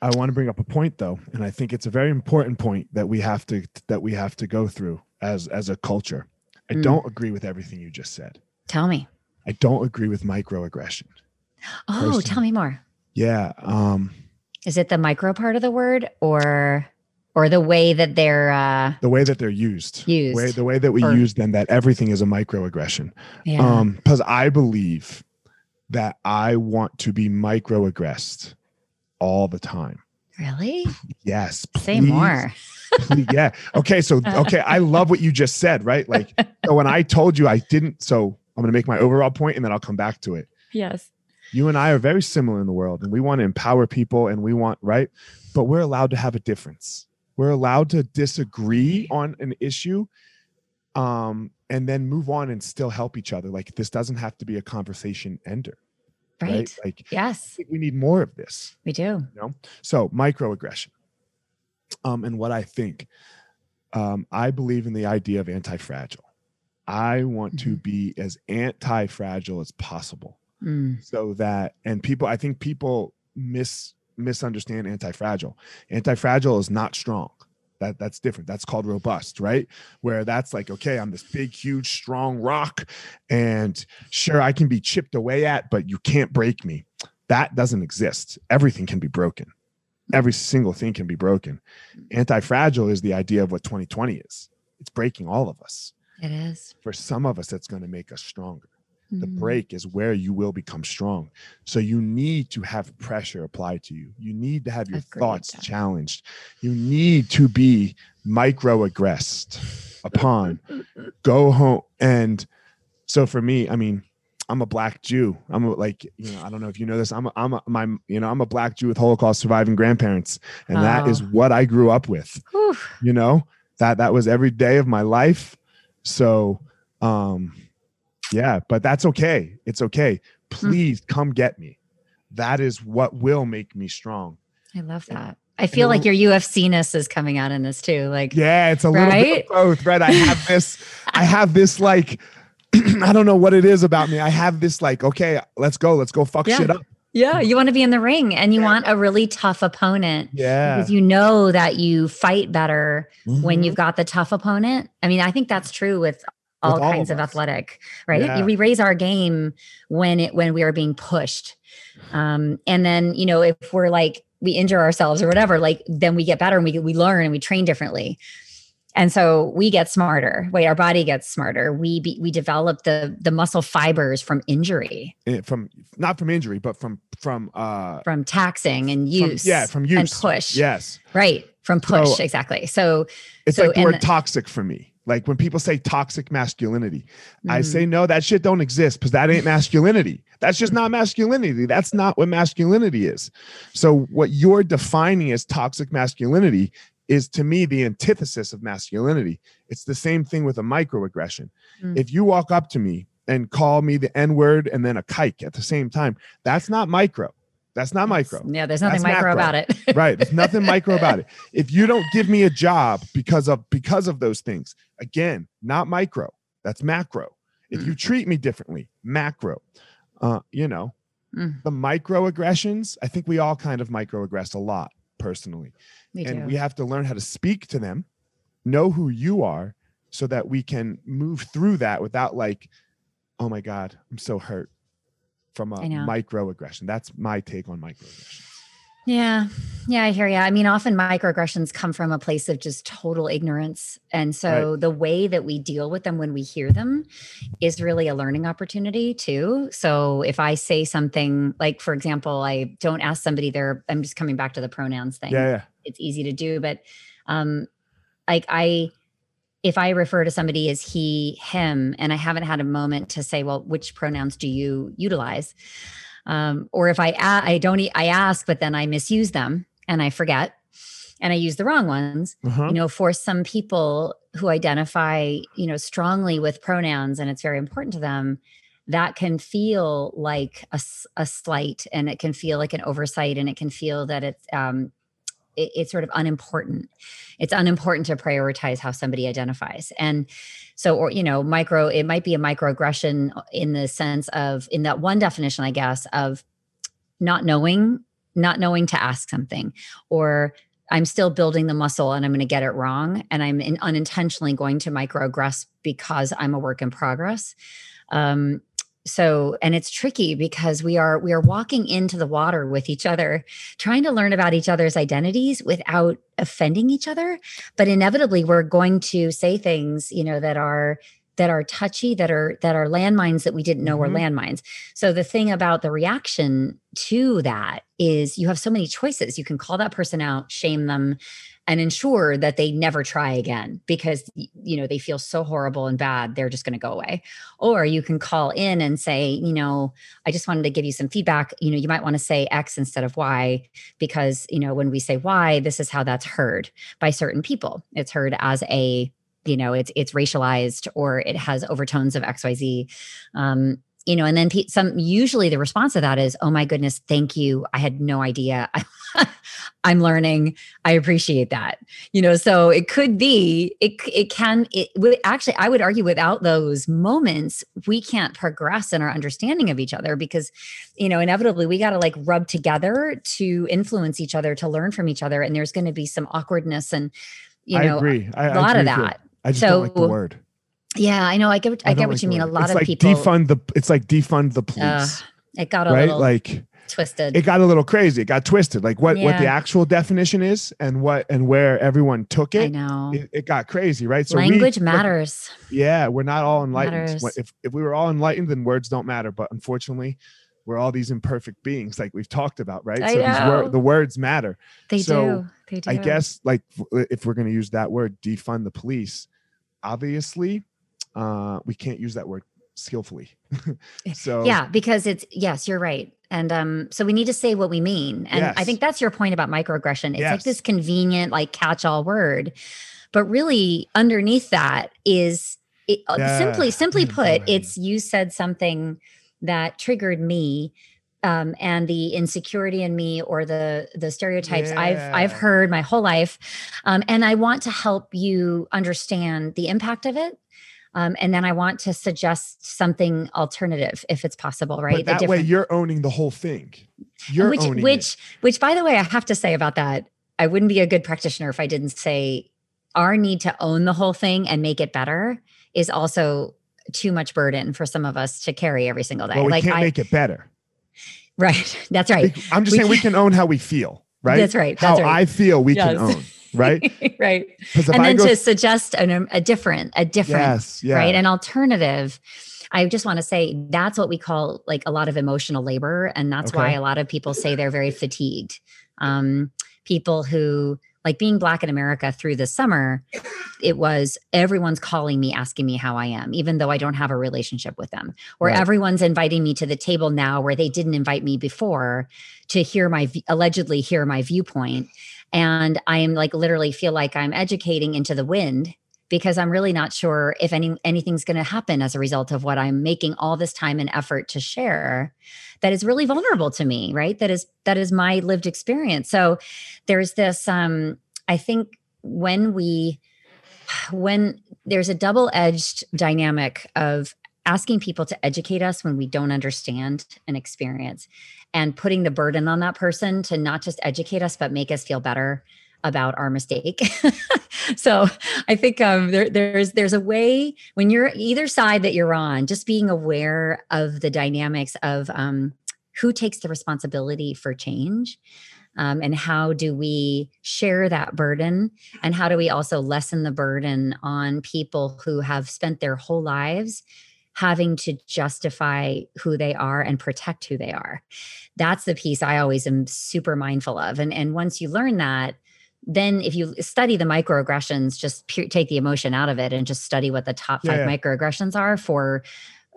i want to bring up a point though and i think it's a very important point that we have to that we have to go through as as a culture. I mm. don't agree with everything you just said. Tell me. I don't agree with microaggression. Oh personally. tell me more. Yeah um is it the micro part of the word or or the way that they're uh the way that they're used. used way, the way that we or, use them that everything is a microaggression. Yeah. um because i believe that i want to be microaggressed all the time. Really? Yes say more. please, yeah. Okay so okay i love what you just said right? Like so when i told you i didn't so i'm going to make my overall point and then i'll come back to it. Yes you and I are very similar in the world and we want to empower people and we want, right? But we're allowed to have a difference. We're allowed to disagree on an issue um, and then move on and still help each other. Like this doesn't have to be a conversation ender. Right. right? Like, yes, we need more of this. We do. You know? So, microaggression. Um, and what I think, um, I believe in the idea of anti fragile. I want mm-hmm. to be as anti fragile as possible mm. so that and people i think people miss misunderstand anti-fragile. Anti-fragile is not strong. That that's different. That's called robust right? Where that's like okay i'm this big huge strong rock and sure i can be chipped away at but you can't break me. That doesn't exist. Everything can be broken. Every single thing can be broken. Anti-fragile is the idea of what 2020 is. It's breaking all of us. It is. For some of us that's going to make us stronger the mm-hmm. break is where you will become strong. So you need to have pressure applied to you. You need to have your Agreed. thoughts challenged. You need to be microaggressed upon. Go home. And so for me, I mean, I'm a black Jew. I'm a, like, you know, I don't know if you know this. I'm a, I'm a, my, you know, I'm a black Jew with Holocaust surviving grandparents, and that is Oh. what I grew up with. Whew. You know, that that was every day of my life. So, um, yeah, but that's okay. It's okay. Please come get me. That is what will make me strong. I love that. I feel like your UFC-ness is coming out in this too. Like, Yeah, it's a little bit of both, right? I have this, I have this like, I don't know what it is about me. I have this like, okay, let's go, let's go fuck Yeah. shit up. yeah, you want to be in the ring and you Yeah. want a really tough opponent Yeah. because you know that you fight better when Mhm. you've got the tough opponent. I mean, I think that's true with all With all kinds of of, athletic, right? Yeah. We raise our game when it when we are being pushed. Um, and then, you know, if we're like we injure ourselves or whatever, like then we get better and we we learn and we train differently. And so we get smarter. Wait, our body gets smarter. We be, we develop the the muscle fibers from injury, Eh, from not from injury, but from from uh from taxing and from- use. yeah, from use and push. Yes. Right. From push. So- exactly. So It's So, like the word toxic for me. Like when people say toxic masculinity, I mm, say no, that shit don't exist because that ain't masculinity. That's just not masculinity. That's not what masculinity is. So what you're defining as toxic masculinity is to me the antithesis of masculinity. It's the same thing with a microaggression. Mm. If you walk up to me and call me the N word and then a kike at the same time, that's not micro. That's not micro. Yeah, there's nothing That's micro macro. about it. right there's nothing micro about it if you don't give me a job because of because of those things again not micro that's macro if you treat me differently macro uh you know Mm. the microaggressions i think we all kind of microaggress a lot personally We and do. we have to learn how to speak to them know who you are so that we can move through that without like oh my god i'm so hurt from a microaggression that's my take on microaggression Yeah. Yeah, I hear you. I mean, often microaggressions come from a place of just total ignorance. And so the way that we deal with them when we hear them is really a learning opportunity too. So if I say something like, for example, I don't ask somebody their, I'm just coming back to the pronouns thing. yeah yeah It's easy to do, but um, like I, if I refer to somebody as he, him, and I haven't had a moment to say, well, which pronouns do you utilize? Um, or if I, I don't, I ask, but then I misuse them and I forget and I use the wrong ones. uh-huh. You know, for some people who identify, you know, strongly with pronouns and it's very important to them, that can feel like a, a slight and it can feel like an oversight and it can feel that it's, um, it- it's sort of unimportant. It's unimportant to prioritize how somebody identifies. And so, or, you know, micro, it might be a microaggression in the sense of, in that one definition, I guess, of not knowing, not knowing to ask something, or I'm still building the muscle and I'm going to get it wrong. And I'm in, unintentionally going to microaggress because I'm a work in progress. Um, so and it's tricky because we are we are walking into the water with each other trying to learn about each other's identities without offending each other. But inevitably we're going to say things you know that are that are touchy that are that are landmines that we didn't know Mhm. were landmines. So the thing about the reaction to that is you have so many choices. You can call that person out shame them and ensure that they never try again because you know they feel so horrible and bad they're just going to go away. Or you can call in and say you know i just wanted to give you some feedback. You know you might want to say x instead of y because you know when we say y this is how that's heard by certain people. It's heard as a you know it's it's racialized or it has overtones of xyz um you know and then pe- some usually the response to that is oh my goodness thank you. I had no idea. I'm learning. I appreciate that. You know so it could be it it can it would actually i would argue without those moments we can't progress in our understanding of each other because you know inevitably we got to like rub together to influence each other to learn from each other and there's going to be some awkwardness and you know I agree. I, a lot of I agree too. that I just don't like the So, word. yeah i know i get what- i, don't get what like you mean a lot it's of like people defund the. It's like defund the police, uh, it got a right? little Like twisted it got a little crazy. It got twisted. Like what what the actual definition is and what and where everyone took it. i it. know It, it got crazy, right? So language look, matters Yeah, we're not all enlightened. Matters. If if we were all enlightened, then words don't matter. But unfortunately, we're all these imperfect beings, like we've talked about, right? I these wor- the words matter. they So, do they do I guess like if we're going to use that word defund the police, obviously uh we can't use that word skillfully. so yeah, because it's yes, you're right. And um, so we need to say what we mean. And I think that's your point about microaggression. It's like this convenient, like catch-all word. But really underneath that is it, uh, Yeah. simply, simply put, it's you said something that triggered me. Um, and the insecurity in me or the the stereotypes I've I've heard my whole life. Um, and I want to help you understand the impact of it. Um, and then I want to suggest something alternative if it's possible, right? but that way you're owning the whole thing. You're which owning which it. which by the way, I have to say about that, I wouldn't be a good practitioner if I didn't say our need to own the whole thing and make it better is also too much burden for some of us to carry every single day. Well, we like can't I make it better. Right. That's right. I'm just We saying we can- can own how we feel, right? That's right. How That's right. I feel, we can own, right? right. And I then go, to suggest an, a different, a different yes, yeah, right? An alternative. I just want to say that's what we call like a lot of emotional labor. And that's why a lot of people say they're very fatigued. Um, people who like being black in America through the summer, it was everyone's calling me, asking me how I am, even though I don't have a relationship with them. Or Right. everyone's inviting me to the table now where they didn't invite me before to hear my allegedly hear my viewpoint. And I am like literally feel like I'm educating into the wind because I'm really not sure if any anything's going to happen as a result of what I'm making all this time and effort to share that is really vulnerable to me, right? That is that is my lived experience. So there's this um I think when we when there's a double-edged dynamic of asking people to educate us when we don't understand an experience and putting the burden on that person to not just educate us but make us feel better about our mistake. so I think um, there, there's there's a way when you're either side that you're on, just being aware of the dynamics of um, who takes the responsibility for change. Um, and how do we share that burden? And how do we also lessen the burden on people who have spent their whole lives having to justify who they are and protect who they are? That's the piece I always am super mindful of. And, and once you learn that, then if you study the microaggressions just take the emotion out of it and just study what the top five Yeah. microaggressions are for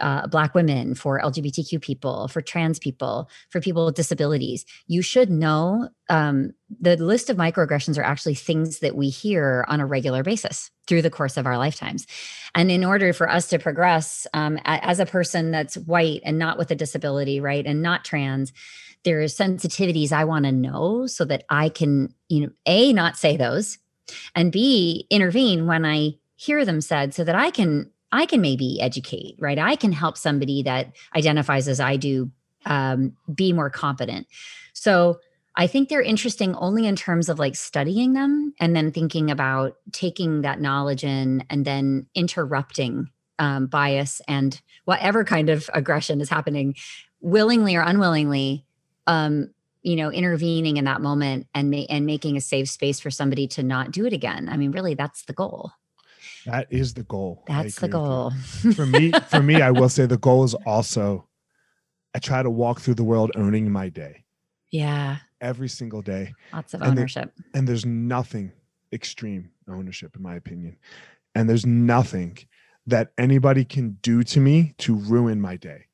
uh, black women for lgbtq people for trans people for people with disabilities you should know um, the list of microaggressions are actually things that we hear on a regular basis through the course of our lifetimes and in order for us to progress um, as a person that's white and not with a disability right and not trans there's sensitivities I want to know so that I can, you know, A, not say those, and B, intervene when I hear them said so that I can I can maybe educate, right? I can help somebody that identifies as I do um, be more competent. So I think they're interesting only in terms of like studying them and then thinking about taking that knowledge in and then interrupting um, bias and whatever kind of aggression is happening willingly or unwillingly um you know intervening in that moment and ma- and making a safe space for somebody to not do it again. I mean really that's the goal. That is the goal. That's the agree with you. goal. For me for me i will say the goal is also i try to walk through the world owning my day. Yeah. Every single day. Lots of And ownership. and there's nothing extreme ownership in my opinion. And there's nothing that anybody can do to me to ruin my day.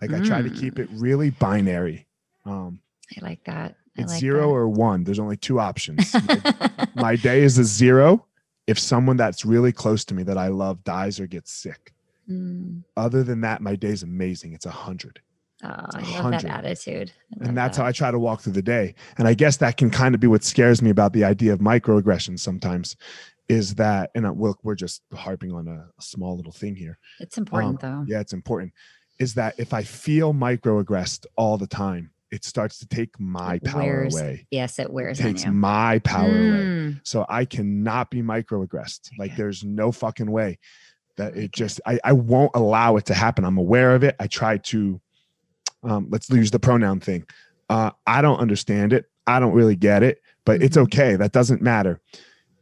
Like i try to keep it really binary um i like that I it's like zero that. or one there's only two options my, day is a zero if someone that's really close to me that i love dies or gets sick Mm. other than that my day's amazing it's a hundred Oh, I love that attitude. Love and that's that. how I try to walk through the day. And I guess that can kind of be what scares me about the idea of microaggressions sometimes is that, and uh, we'll, we're just harping on a, small little thing here. It's important though. um, Yeah, it's important. Is that if I feel microaggressed all the time, it starts to take my It power wears away. Yes, it It wears on takes you. my power away. Mm. So I cannot be microaggressed. Like there's no fucking way that it just I, I won't allow it to happen. I'm aware of it. I try to um let's use the pronoun thing. Uh I don't understand it. I don't really get it, but it's Mhm. okay. That doesn't matter.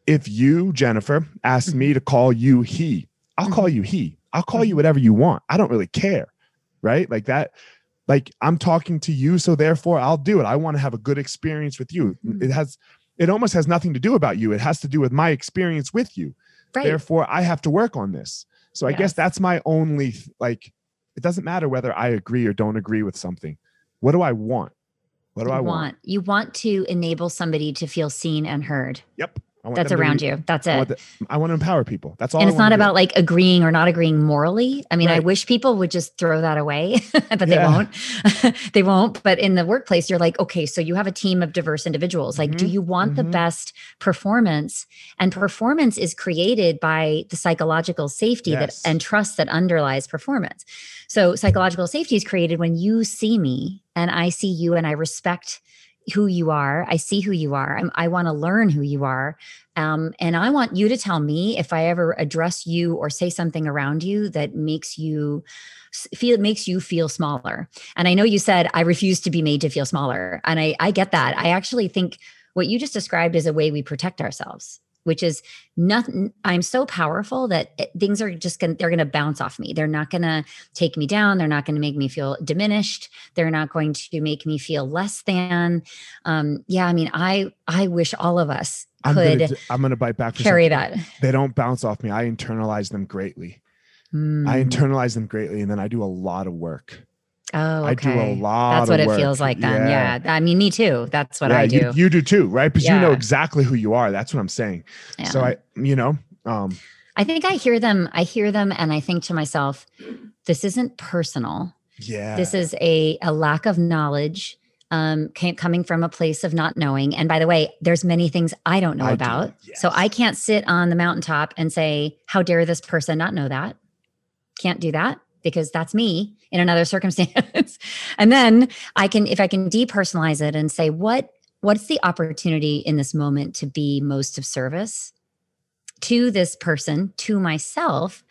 If you, Jennifer, ask me to call you he, I'll call you he. I'll call you Mhm. whatever you want. I don't really care. Right? Like that like I'm talking to you so therefore I'll do it. I want to have a good experience with you. Mhm. It has it almost has nothing to do about you. It has to do with my experience with you Right. therefore i have to work on this so i guess that's my only like it doesn't matter whether I agree or don't agree with something. What do I want? What do you I want? You want to enable somebody to feel seen and heard. Yep. I That's around you. That's I it. want, the- I want to empower people. That's all. and I it's not wanna do. about like agreeing or not agreeing morally. I mean, I wish people would just throw that away, but they won't. they won't. But in the workplace, you're like, okay, so you have a team of diverse individuals. Like, do Mhm, you want the mhm. best performance? And performance is created by the psychological safety Yes. that and trust that underlies performance. So psychological safety is created when you see me and I see you and I respect who you are. I see who you are. I'm, I want to learn who you are. Um, and I want you to tell me if I ever address you or say something around you that makes you feel makes you feel smaller. And I know you said I refuse to be made to feel smaller, and I I get that. I actually think what you just described is a way we protect ourselves, which is nothing. I'm so powerful that it- things are just gonna they're gonna bounce off me. They're not gonna take me down. They're not gonna make me feel diminished. They're not going to make me feel less than. Um, yeah, I mean, I I wish all of us I'm could gonna, d- I'm gonna bite back. for carry that. They don't bounce off me. I internalize them greatly. I Mm. internalize them greatly, and then I do a lot of work. Oh, I do a lot. That's what it work. feels like then. Yeah. I mean, me too. That's what Yeah, I do. You, you do too, right? Because you know exactly who you are. That's what I'm saying. So I, you know, um, I think I hear them. I hear them, and I think to myself, "This isn't personal. yeah, This is a a lack of knowledge." Um, came, coming from a place of not knowing. And by the way, there's many things I don't know I do, about. So I can't sit on the mountaintop and say, How dare this person not know that? Can't do that because that's me in another circumstance. and then I can, if I can depersonalize it and say, what what's the opportunity in this moment to be most of service to this person, to myself,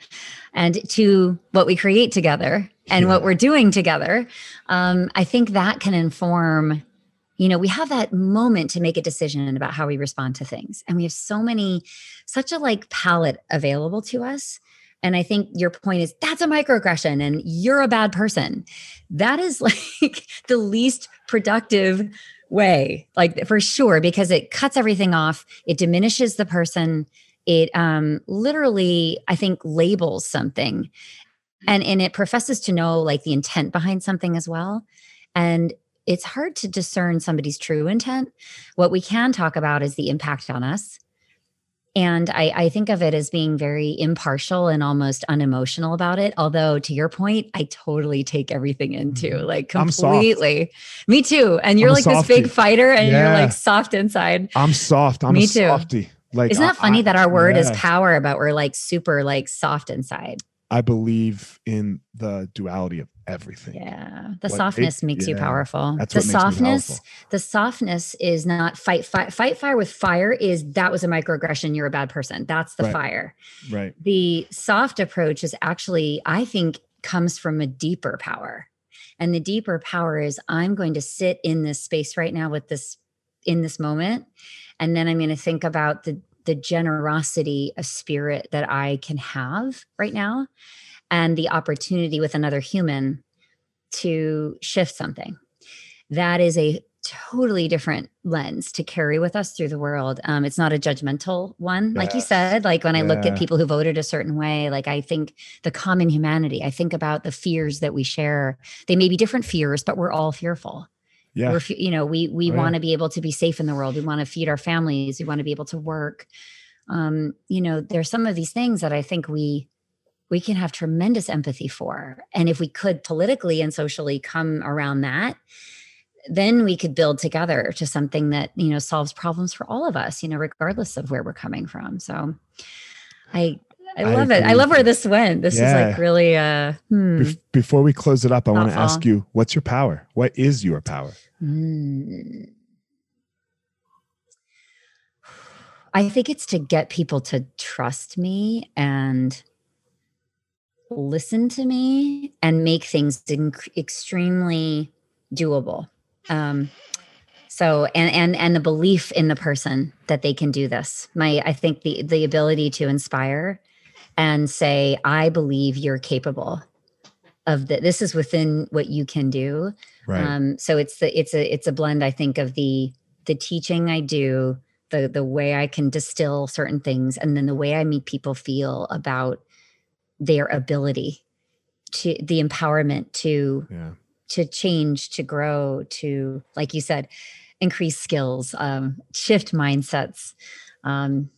and to what we create together and what we're doing together. Um, I think that can inform. You know, we have that moment to make a decision about how we respond to things, and we have so many, such a like palette available to us. And I think your point is that's a microaggression, and you're a bad person. That is like the least productive way, like for sure, because it cuts everything off. It diminishes the person. It um, literally, I think, labels something, and and it professes to know like the intent behind something as well. And it's hard to discern somebody's true intent. What we can talk about is the impact on us. And I, I think of it as being very impartial and almost unemotional about it. Although, to your point, I totally take everything into Mhm. like completely. Me too. And you're I'm like this big fighter and Yeah. you're like soft inside. I'm soft. I'm Me too. softy. Like, Isn't that I- funny I- that our word is power, but we're like super like soft inside? I believe in the duality of everything. Yeah. The What softness makes- makes you powerful. That's the what makes me softness, powerful. the softness is not fight, fight, fight fire with fire is that was a microaggression. You're a bad person. That's the Right. fire. Right. The soft approach is actually, I think, comes from a deeper power. And the deeper power is I'm going to sit in this space right now with this in this moment. And then I'm going to think about the the generosity of spirit that I can have right now and the opportunity with another human to shift something. That is a totally different lens to carry with us through the world. Um, it's not a judgmental one, like you said. Like when I look at people who voted a certain way, like I think the common humanity, I think about the fears that we share. They may be different fears, but we're all fearful. Yeah. We're, you know, we we Oh, want to be able to be safe in the world. We want to feed our families. We want to be able to work. Um, you know, there's some of these things that I think we we can have tremendous empathy for. And if we could politically and socially come around that, then we could build together to something that, you know, solves problems for all of us, you know, regardless of where we're coming from. So I I I love it. I love where this went. This is like really uh hmm. Bef- before we close it up, I want to ask you, what's your power? What is your power? Mm. I think it's to get people to trust me and listen to me and make things inc- extremely doable. Um, so and and and the belief in the person that they can do this. My I think the the ability to inspire and say I believe you're capable of that. This is within what you can do Right. um so it's the it's a it's a blend i think of the the teaching i do the the way i can distill certain things and then the way i make people feel about their ability to the empowerment to Yeah. to change, to grow, to like you said, increase skills, um, shift mindsets. Um,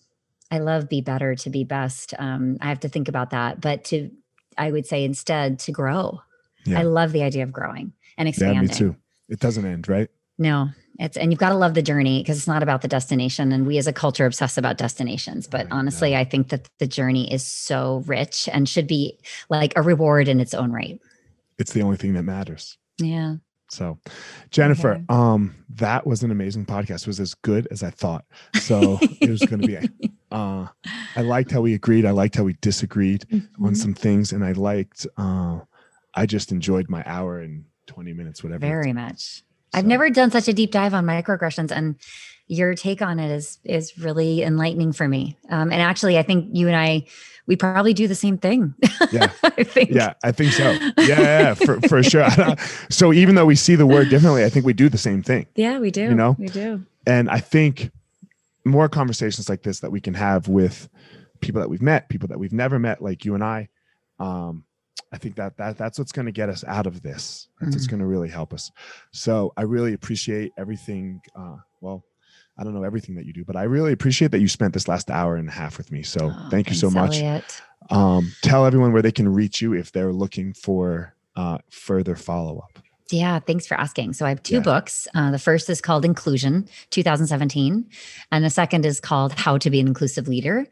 I love be better to be best. Um, I have to think about that, but to I would say instead to grow. Yeah. I love the idea of growing and Yeah, expanding. me too. It doesn't end, right? No, it's and you've got to love the journey because it's not about the destination. And we as a culture obsess about destinations. But honestly, I think that the journey is so rich and should be like a reward in its own right. It's the only thing that matters. Yeah. So, Jennifer, Okay. um, that was an amazing podcast. It was as good as I thought. So it was going to be. Uh, I liked how we agreed. I liked how we disagreed on Mhm. some things, and I liked. Uh, I just enjoyed my hour and twenty minutes, whatever. Very much. I've So, never done such a deep dive on microaggressions, and your take on it is is really enlightening for me. Um, and actually, I think you and I we probably do the same thing. Yeah. I think. Yeah, I think so. Yeah, yeah, yeah, for for sure. so even though we see the word differently, I think we do the same thing. Yeah, we do. You know? we do. and I think more conversations like this that we can have with people that we've met, people that we've never met, like you and I. Um, I think that that that's what's going to get us out of this. That's what's Mhm. going to really help us. So I really appreciate everything. Uh, well, I don't know everything that you do, but I really appreciate that you spent this last hour and a half with me. So Oh, thank you so much. Um, tell everyone where they can reach you if they're looking for uh, further follow up. Yeah, thanks for asking. So I have two Yeah. books. Uh, the first is called Inclusion 2017, and the second is called How to Be an Inclusive Leader.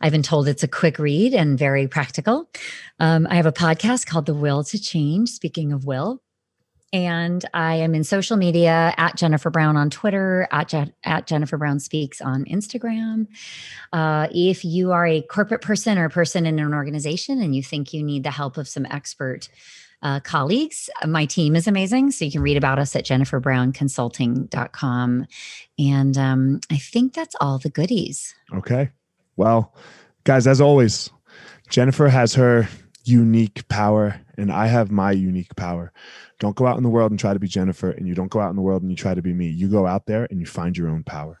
I've been told it's a quick read and very practical. Um, I have a podcast called The Will to Change, speaking of will. And I am in social media at Jennifer Brown on Twitter, at, Je- at Jennifer Brown Speaks on Instagram. Uh, if you are a corporate person or a person in an organization and you think you need the help of some expert uh, colleagues. Uh, My team is amazing. So you can read about us at jenniferbrownconsulting.com. And um, I think that's all the goodies. Okay. Well, guys, as always, Jennifer has her unique power, and I have my unique power. Don't go out in the world and try to be Jennifer, and you don't go out in the world and you try to be me. You go out there and you find your own power.